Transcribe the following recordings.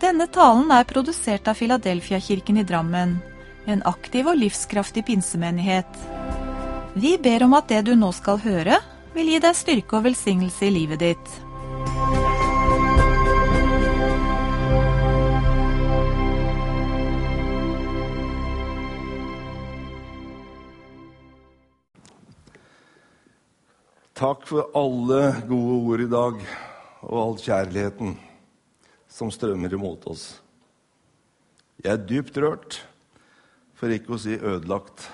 Denne talen er produsert av Filadelfia-kirken i Drammen, en aktiv og livskraftig pinsemenighet. Vi ber om at det du nå skal høre, vil gi deg styrke og velsignelse i livet ditt. Takk for alle gode ord i dag og all kjærligheten som strømmer imot oss. Jeg er dypt rørt, for ikke å si ødelagt.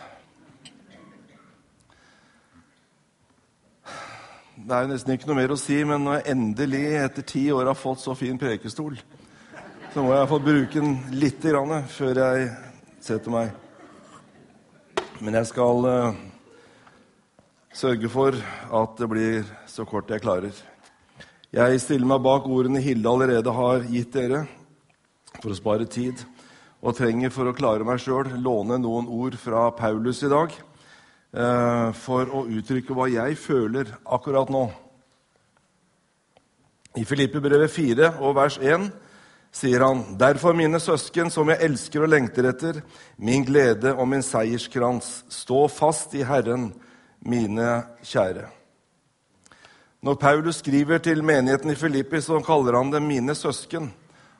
Det er jo nesten ikke noe mer å si, men når jeg endelig etter ti år har fått så fin prekestol, så må jeg få bruke den lite grann før jeg setter meg. Men jeg skal uh, sørge for at det blir så kort jeg klarer. Jeg stiller meg bak ordene Hilde allerede har gitt dere, for å spare tid, og trenger for å klare meg sjøl låne noen ord fra Paulus i dag eh, for å uttrykke hva jeg føler akkurat nå. I Filippebrevet 4 og vers 1 sier han.: Derfor, mine søsken, som jeg elsker og lengter etter, min glede og min seierskrans, stå fast i Herren, mine kjære. Når Paulus skriver til menigheten i Filippi, så kaller han dem 'mine søsken'.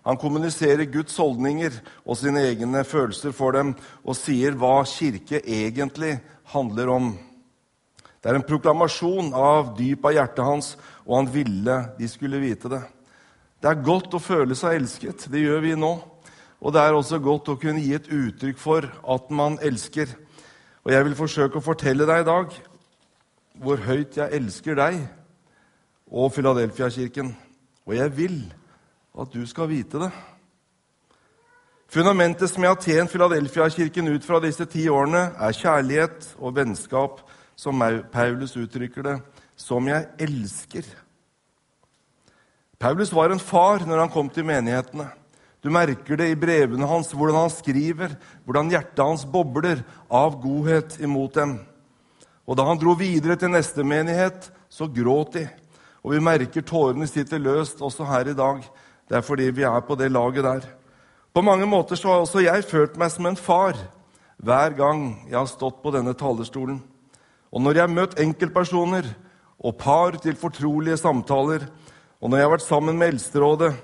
Han kommuniserer Guds holdninger og sine egne følelser for dem og sier hva kirke egentlig handler om. Det er en proklamasjon av dyp av hjertet hans, og han ville de skulle vite det. Det er godt å føle seg elsket. Det gjør vi nå. Og det er også godt å kunne gi et uttrykk for at man elsker. Og jeg vil forsøke å fortelle deg i dag hvor høyt jeg elsker deg og Filadelfia-kirken. Og jeg vil at du skal vite det. Fundamentet som jeg har tjent Filadelfia-kirken ut fra disse ti årene, er kjærlighet og vennskap, som Paulus uttrykker det, som jeg elsker. Paulus var en far når han kom til menighetene. Du merker det i brevene hans, hvordan han skriver, hvordan hjertet hans bobler av godhet imot dem. Og da han dro videre til neste menighet, så gråt de. Og vi merker tårene sitter løst også her i dag. Det er fordi vi er på det laget der. På mange måter så har også jeg følt meg som en far hver gang jeg har stått på denne talerstolen. Og når jeg har møtt enkeltpersoner og par til fortrolige samtaler, og når jeg har vært sammen med Eldsterådet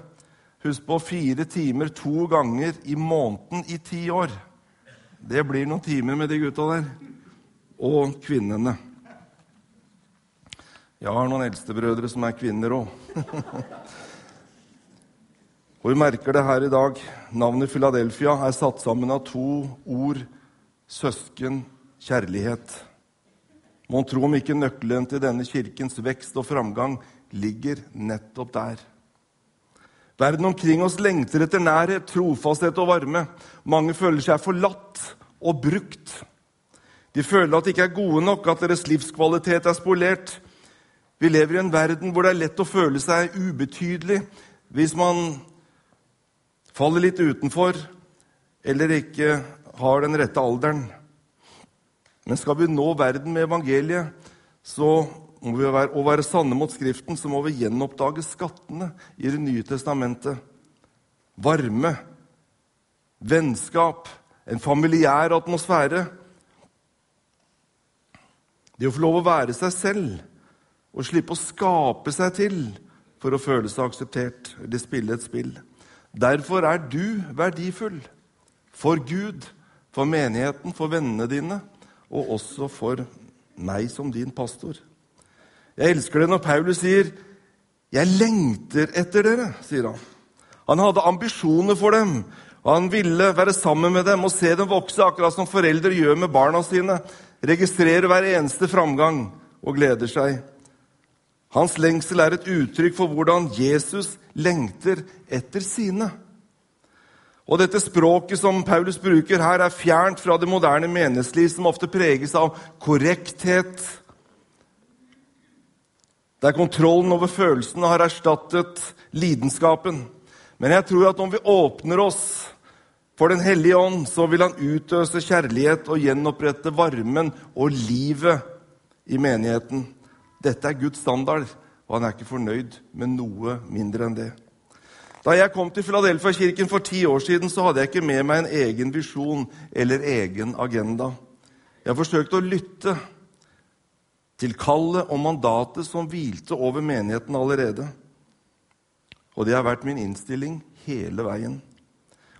Husk på fire timer to ganger i måneden i ti år. Det blir noen timer med de gutta der. Og kvinnene. Jeg har noen eldstebrødre som er kvinner òg. og vi merker det her i dag. Navnet Philadelphia er satt sammen av to ord søsken, kjærlighet. Mon tro om ikke nøkkelen til denne kirkens vekst og framgang ligger nettopp der. Verden omkring oss lengter etter nærhet, trofasthet og varme. Mange føler seg forlatt og brukt. De føler at de ikke er gode nok, at deres livskvalitet er spolert. Vi lever i en verden hvor det er lett å føle seg ubetydelig hvis man faller litt utenfor eller ikke har den rette alderen. Men skal vi nå verden med evangeliet, så må vi være, og være sanne mot Skriften, så må vi gjenoppdage skattene i Det nye testamentet. Varme, vennskap, en familiær atmosfære. Det å få lov å være seg selv og slippe å skape seg til for å føle seg akseptert eller spille et spill. Derfor er du verdifull for Gud, for menigheten, for vennene dine, og også for meg som din pastor. Jeg elsker det når Paulus sier 'Jeg lengter etter dere', sier han. Han hadde ambisjoner for dem, og han ville være sammen med dem og se dem vokse, akkurat som foreldre gjør med barna sine. Registrerer hver eneste framgang og gleder seg. Hans lengsel er et uttrykk for hvordan Jesus lengter etter sine. Og Dette språket som Paulus bruker her, er fjernt fra det moderne menneskeliv, som ofte preges av korrekthet, der kontrollen over følelsene har erstattet lidenskapen. Men jeg tror at om vi åpner oss for Den hellige ånd, så vil han utøse kjærlighet og gjenopprette varmen og livet i menigheten. Dette er Guds standard, og han er ikke fornøyd med noe mindre enn det. Da jeg kom til Filadelfia-kirken for ti år siden, så hadde jeg ikke med meg en egen visjon eller egen agenda. Jeg forsøkte å lytte til kallet og mandatet som hvilte over menigheten allerede. Og det har vært min innstilling hele veien.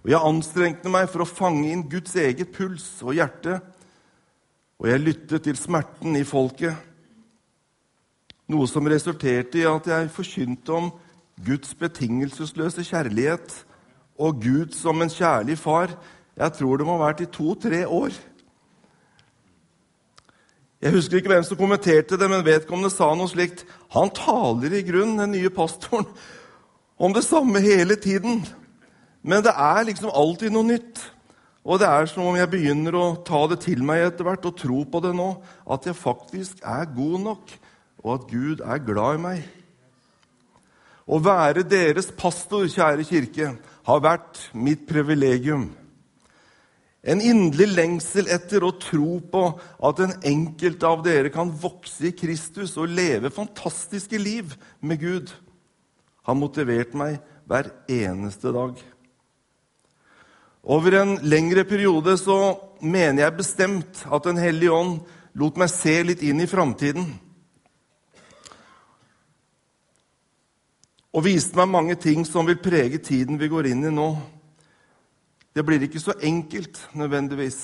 Og jeg anstrengte meg for å fange inn Guds eget puls og hjerte. Og jeg lyttet til smerten i folket, noe som resulterte i at jeg forkynte om Guds betingelsesløse kjærlighet og Gud som en kjærlig far. Jeg tror det må ha vært i to-tre år. Jeg husker ikke hvem som kommenterte det, men vedkommende sa noe slikt. Han taler i grunnen, den nye pastoren, om det samme hele tiden. Men det er liksom alltid noe nytt. Og det er som om jeg begynner å ta det til meg etter hvert og tro på det nå. At jeg faktisk er god nok, og at Gud er glad i meg. Å være deres pastor, kjære kirke, har vært mitt privilegium. En inderlig lengsel etter å tro på at den enkelte av dere kan vokse i Kristus og leve fantastiske liv med Gud, har motivert meg hver eneste dag. Over en lengre periode så mener jeg bestemt at Den hellige ånd lot meg se litt inn i framtiden. Og viste meg mange ting som vil prege tiden vi går inn i nå. Det blir ikke så enkelt nødvendigvis.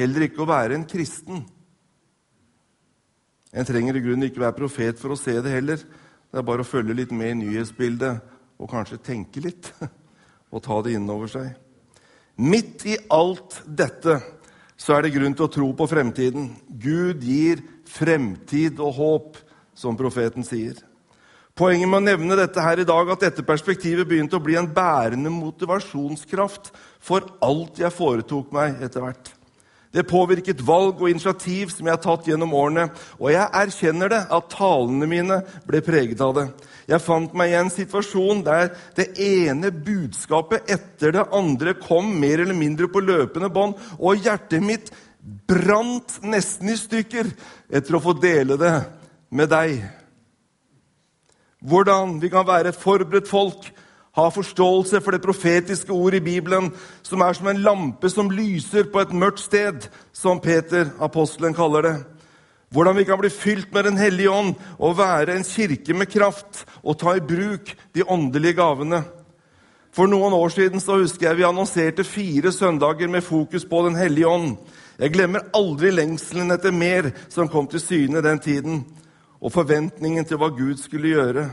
Heller ikke å være en kristen. En trenger i grunnen ikke være profet for å se det heller. Det er bare å følge litt med i nyhetsbildet og kanskje tenke litt og ta det innover seg. Midt i alt dette så er det grunn til å tro på fremtiden. Gud gir fremtid og håp, som profeten sier. Poenget med å nevne dette her i dag at dette perspektivet begynte å bli en bærende motivasjonskraft for alt jeg foretok meg etter hvert. Det påvirket valg og initiativ som jeg har tatt gjennom årene, og jeg erkjenner det at talene mine ble preget av det. Jeg fant meg i en situasjon der det ene budskapet etter det andre kom mer eller mindre på løpende bånd, og hjertet mitt brant nesten i stykker etter å få dele det med deg. Hvordan vi kan være et forberedt folk ha forståelse for det profetiske ordet i Bibelen, som er som en lampe som lyser på et mørkt sted, som Peter, apostelen, kaller det. Hvordan vi kan bli fylt med Den hellige ånd og være en kirke med kraft og ta i bruk de åndelige gavene. For noen år siden så husker jeg vi annonserte fire søndager med fokus på Den hellige ånd. Jeg glemmer aldri lengselen etter mer som kom til syne den tiden, og forventningen til hva Gud skulle gjøre.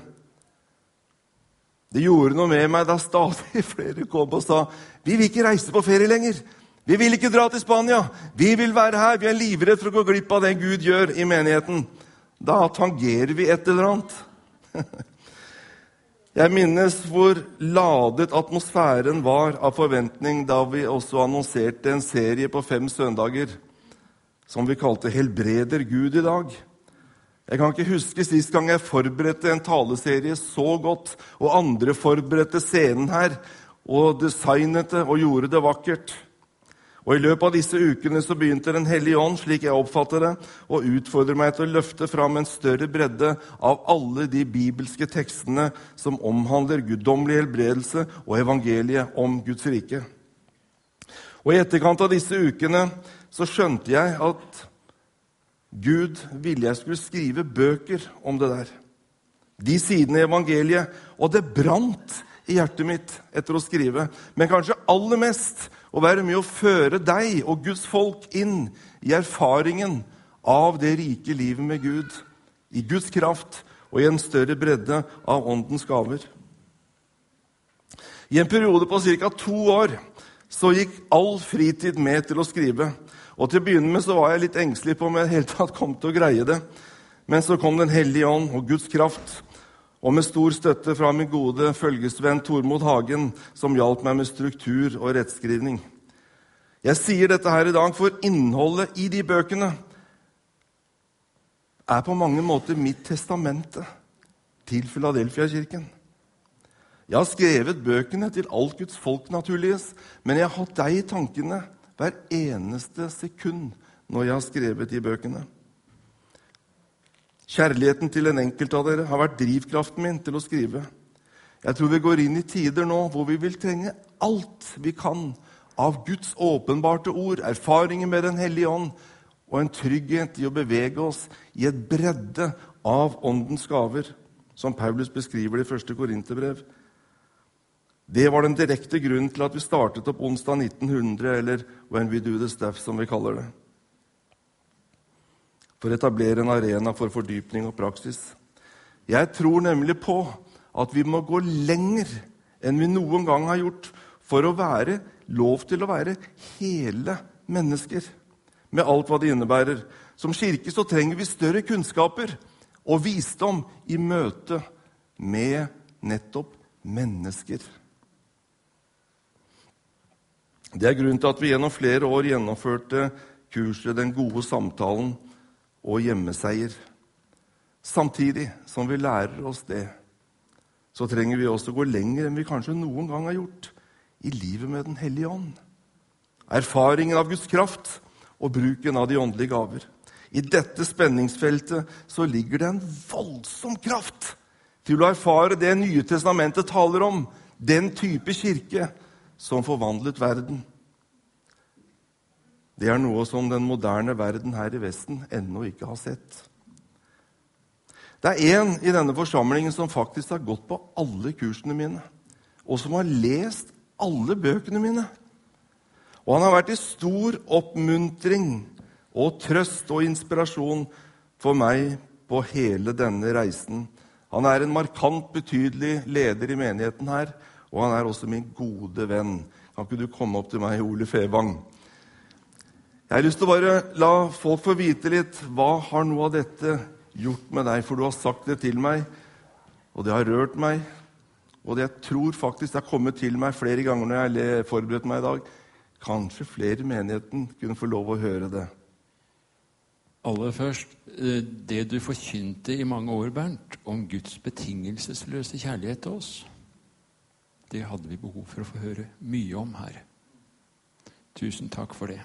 Det gjorde noe med meg da stadig flere kom og sa vi vil ikke reise på ferie lenger. Vi vil ikke dra til Spania. Vi vil være her. Vi er livredde for å gå glipp av det Gud gjør i menigheten. Da tangerer vi et eller annet. Jeg minnes hvor ladet atmosfæren var av forventning da vi også annonserte en serie på fem søndager som vi kalte 'Helbreder Gud i dag'. Jeg kan ikke huske sist gang jeg forberedte en taleserie så godt, og andre forberedte scenen her og designet det og gjorde det vakkert. Og I løpet av disse ukene så begynte Den hellige ånd slik jeg oppfatter det, å utfordre meg til å løfte fram en større bredde av alle de bibelske tekstene som omhandler guddommelig helbredelse og evangeliet om Guds rike. Og I etterkant av disse ukene så skjønte jeg at Gud ville jeg skulle skrive bøker om det der. De sidene i evangeliet. Og det brant i hjertet mitt etter å skrive. Men kanskje aller mest å være med å føre deg og Guds folk inn i erfaringen av det rike livet med Gud. I Guds kraft og i en større bredde av åndens gaver. I en periode på ca. to år så gikk all fritid med til å skrive. Og Til å begynne med så var jeg litt engstelig på om jeg helt tatt kom til å greie det. Men så kom Den hellige ånd og Guds kraft, og med stor støtte fra min gode følgesvenn Tormod Hagen, som hjalp meg med struktur og rettskrivning. Jeg sier dette her i dag, for innholdet i de bøkene er på mange måter mitt testamente til Filadelfia-kirken. Jeg har skrevet bøkene til alt Guds folk, naturligvis, men jeg har hatt deg i tankene hver eneste sekund når jeg har skrevet de bøkene. Kjærligheten til en enkelt av dere har vært drivkraften min til å skrive. Jeg tror vi går inn i tider nå hvor vi vil trenge alt vi kan av Guds åpenbarte ord, erfaringer med Den hellige ånd og en trygghet i å bevege oss i et bredde av Åndens gaver, som Paulus beskriver det i første Korinterbrev. Det var den direkte grunnen til at vi startet opp onsdag 1900, eller When We Do The Stuff, som vi kaller det. For å etablere en arena for fordypning og praksis. Jeg tror nemlig på at vi må gå lenger enn vi noen gang har gjort for å være lov til å være hele mennesker, med alt hva det innebærer. Som kirke så trenger vi større kunnskaper og visdom i møte med nettopp mennesker. Det er grunnen til at vi gjennom flere år gjennomførte kurset Den gode samtalen og hjemmeseier. Samtidig som vi lærer oss det, så trenger vi også gå lenger enn vi kanskje noen gang har gjort i livet med Den hellige ånd. Erfaringen av Guds kraft og bruken av de åndelige gaver. I dette spenningsfeltet så ligger det en voldsom kraft til å erfare det Nye testamentet taler om, den type kirke som forvandlet verden. Det er noe som den moderne verden her i Vesten ennå ikke har sett. Det er én i denne forsamlingen som faktisk har gått på alle kursene mine, og som har lest alle bøkene mine. Og han har vært i stor oppmuntring og trøst og inspirasjon for meg på hele denne reisen. Han er en markant betydelig leder i menigheten her, og han er også min gode venn. Kan ikke du komme opp til meg, Ole Fevang? Jeg har lyst til å bare la folk få vite litt. Hva har noe av dette gjort med deg? For du har sagt det til meg, og det har rørt meg. Og det jeg tror faktisk det har kommet til meg flere ganger når jeg har forberedt meg i dag. Kanskje flere i menigheten kunne få lov å høre det. Aller først, eh, det du forkynte i mange år, Bernt, om Guds betingelsesløse kjærlighet til oss, det hadde vi behov for å få høre mye om her. Tusen takk for det.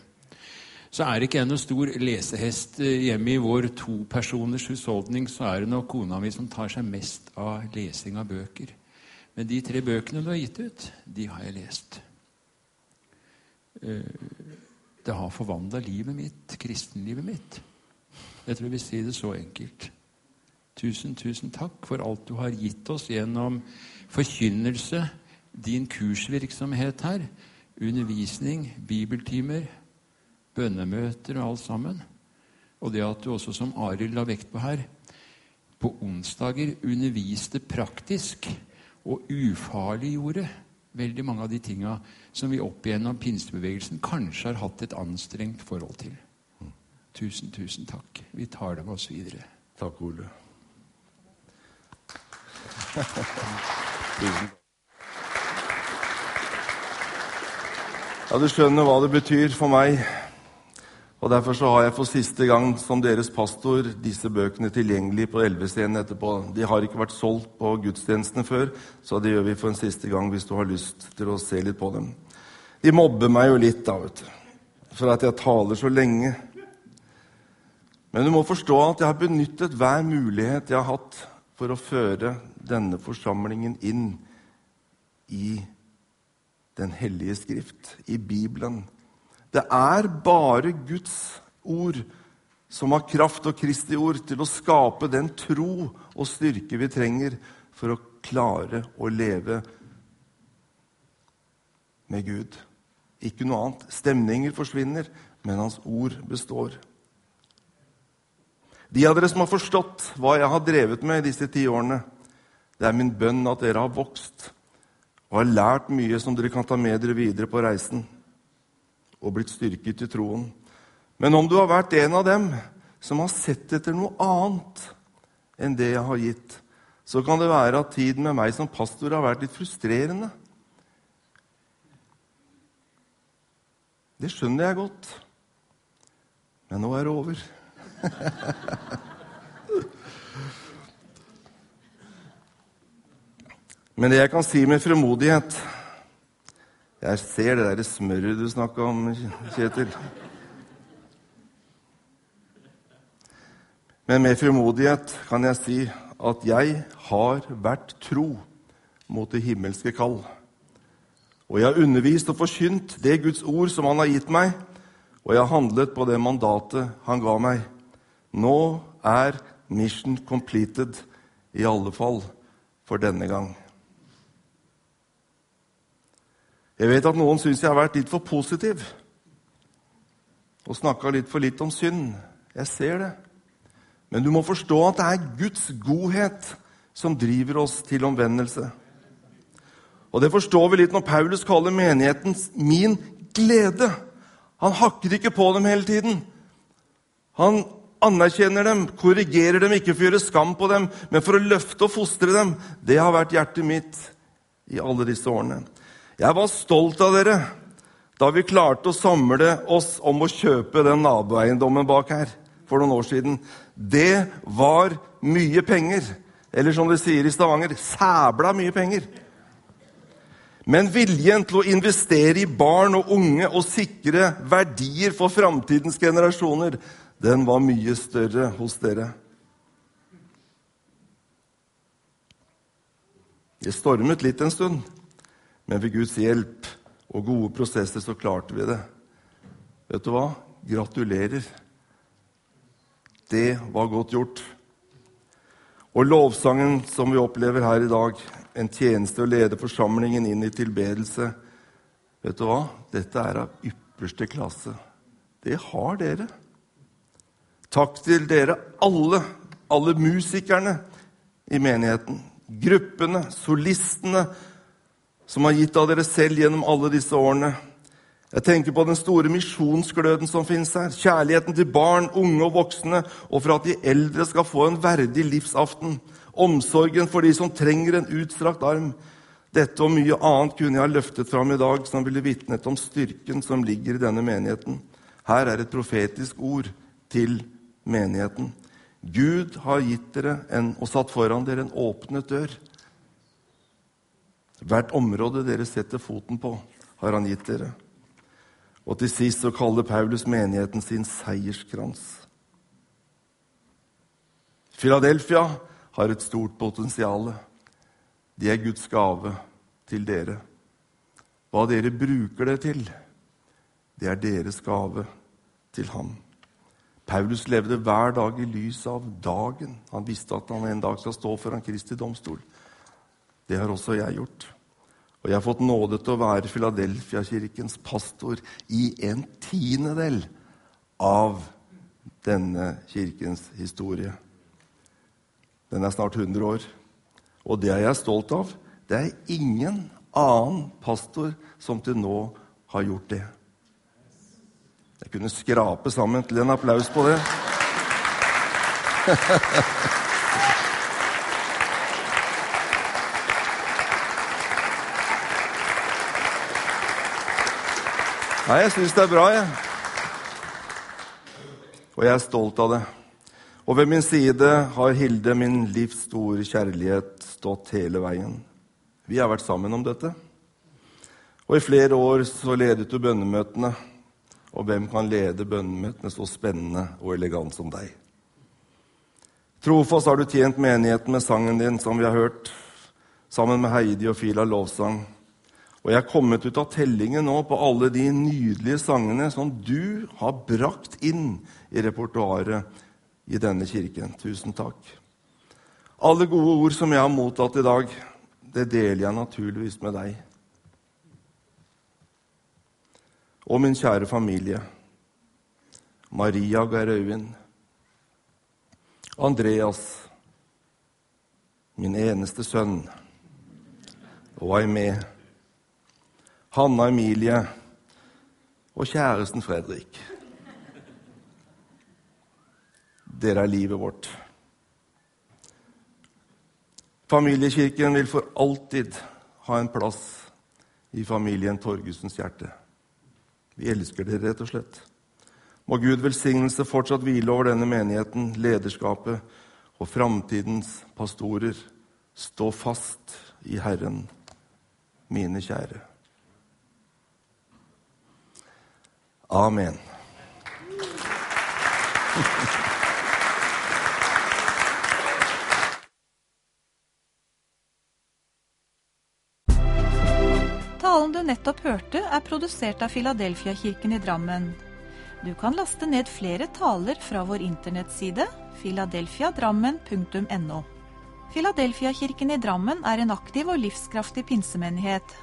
Så er ikke jeg noen stor lesehest eh, hjemme i vår topersoners husholdning. Så er det nok kona mi som tar seg mest av lesing av bøker. Men de tre bøkene du har gitt ut, de har jeg lest. Eh, det har forvandla livet mitt, kristenlivet mitt. Jeg tror vi sier det så enkelt. Tusen, tusen takk for alt du har gitt oss gjennom forkynnelse, din kursvirksomhet her, undervisning, bibeltimer, bønnemøter og alt sammen. Og det at du også, som Arild la vekt på her, på onsdager underviste praktisk og ufarliggjorde veldig mange av de tinga som vi opp igjennom pinsebevegelsen kanskje har hatt et anstrengt forhold til. Tusen, tusen takk. Vi tar det med oss videre. Takk, Ole. Ja, Du skjønner hva det betyr for meg. Og Derfor så har jeg for siste gang som deres pastor disse bøkene tilgjengelig på Elvescenen etterpå. De har ikke vært solgt på gudstjenestene før, så det gjør vi for en siste gang hvis du har lyst til å se litt på dem. De mobber meg jo litt, da, vet du, for at jeg taler så lenge. Men du må forstå at jeg har benyttet hver mulighet jeg har hatt for å føre denne forsamlingen inn i Den hellige skrift, i Bibelen det er bare Guds ord som har kraft og Kristi ord til å skape den tro og styrke vi trenger for å klare å leve med Gud. Ikke noe annet. Stemninger forsvinner, men Hans ord består. De av dere som har forstått hva jeg har drevet med i disse ti årene, det er min bønn at dere har vokst og har lært mye som dere kan ta med dere videre på reisen og blitt styrket i troen. Men om du har vært en av dem som har sett etter noe annet enn det jeg har gitt, så kan det være at tiden med meg som pastor har vært litt frustrerende. Det skjønner jeg godt. Men nå er det over. Men det jeg kan si med fremodighet jeg ser det derre smøret du snakka om, Kjetil. Men med fremodighet kan jeg si at jeg har vært tro mot det himmelske kall. Og jeg har undervist og forkynt det Guds ord som Han har gitt meg, og jeg har handlet på det mandatet Han ga meg. Nå er mission completed, i alle fall for denne gang. Jeg vet at noen syns jeg har vært litt for positiv og snakka litt for litt om synd. Jeg ser det. Men du må forstå at det er Guds godhet som driver oss til omvendelse. Og det forstår vi litt når Paulus kaller menigheten 'min glede'. Han hakker ikke på dem hele tiden. Han anerkjenner dem, korrigerer dem, ikke for å gjøre skam på dem, men for å løfte og fostre dem. Det har vært hjertet mitt i alle disse årene. Jeg var stolt av dere da vi klarte å samle oss om å kjøpe den naboeiendommen bak her for noen år siden. Det var mye penger. Eller som de sier i Stavanger sæbla mye penger. Men viljen til å investere i barn og unge og sikre verdier for framtidens generasjoner, den var mye større hos dere. Det stormet litt en stund, men ved Guds hjelp og gode prosesser så klarte vi det. Vet du hva? Gratulerer. Det var godt gjort. Og lovsangen som vi opplever her i dag, en tjeneste å lede forsamlingen inn i tilbedelse Vet du hva? Dette er av ypperste klasse. Det har dere. Takk til dere alle, alle musikerne i menigheten. Gruppene, solistene, som har gitt av dere selv gjennom alle disse årene. Jeg tenker på den store misjonsgløden som fins her. Kjærligheten til barn, unge og voksne, og for at de eldre skal få en verdig livsaften. Omsorgen for de som trenger en utstrakt arm. Dette og mye annet kunne jeg ha løftet fram i dag, som ville vitnet om styrken som ligger i denne menigheten. Her er et profetisk ord til menigheten. Gud har gitt dere en, og satt foran dere en åpnet dør. Hvert område dere setter foten på, har han gitt dere. Og til sist så kaller Paulus menigheten sin seierskrans. Philadelphia har et stort potensial. De er Guds gave til dere. Hva dere bruker det til, det er deres gave til ham. Paulus levde hver dag i lys av dagen. Han visste at han en dag skal stå foran Kristi domstol. Det har også jeg gjort. Og jeg har fått nåde til å være Filadelfia-kirkens pastor i en tiendedel av denne kirkens historie. Den er snart 100 år. Og det er jeg stolt av. Det er ingen annen pastor som til nå har gjort det. Jeg kunne skrape sammen til en applaus på det. Nei, jeg syns det er bra, jeg. Og jeg er stolt av det. Og ved min side har Hilde, min livs store kjærlighet, stått hele veien. Vi har vært sammen om dette. Og i flere år så ledet du bønnemøtene. Og hvem kan lede bønnemøtene så spennende og elegant som deg? Trofast har du tjent menigheten med sangen din, som vi har hørt, sammen med Heidi og Fila lovsang. Og jeg er kommet ut av tellingen nå på alle de nydelige sangene som du har brakt inn i repertoaret i denne kirken. Tusen takk. Alle gode ord som jeg har mottatt i dag, det deler jeg naturligvis med deg. Og min kjære familie. Maria Gerøyvind. Andreas, min eneste sønn. Og Aimee. Hanna Emilie og kjæresten Fredrik. Dere er livet vårt. Familiekirken vil for alltid ha en plass i familien Torgusens hjerte. Vi elsker dere, rett og slett. Må Gud velsignelse fortsatt hvile over denne menigheten, lederskapet og framtidens pastorer. Stå fast i Herren, mine kjære. Amen. Talen du nettopp hørte, er produsert av Filadelfia-kirken i Drammen. Du kan laste ned flere taler fra vår internettside filadelfiadrammen.no. Filadelfia-kirken i Drammen er en aktiv og livskraftig pinsemenighet.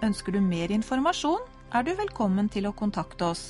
Ønsker du mer informasjon, er du velkommen til å kontakte oss.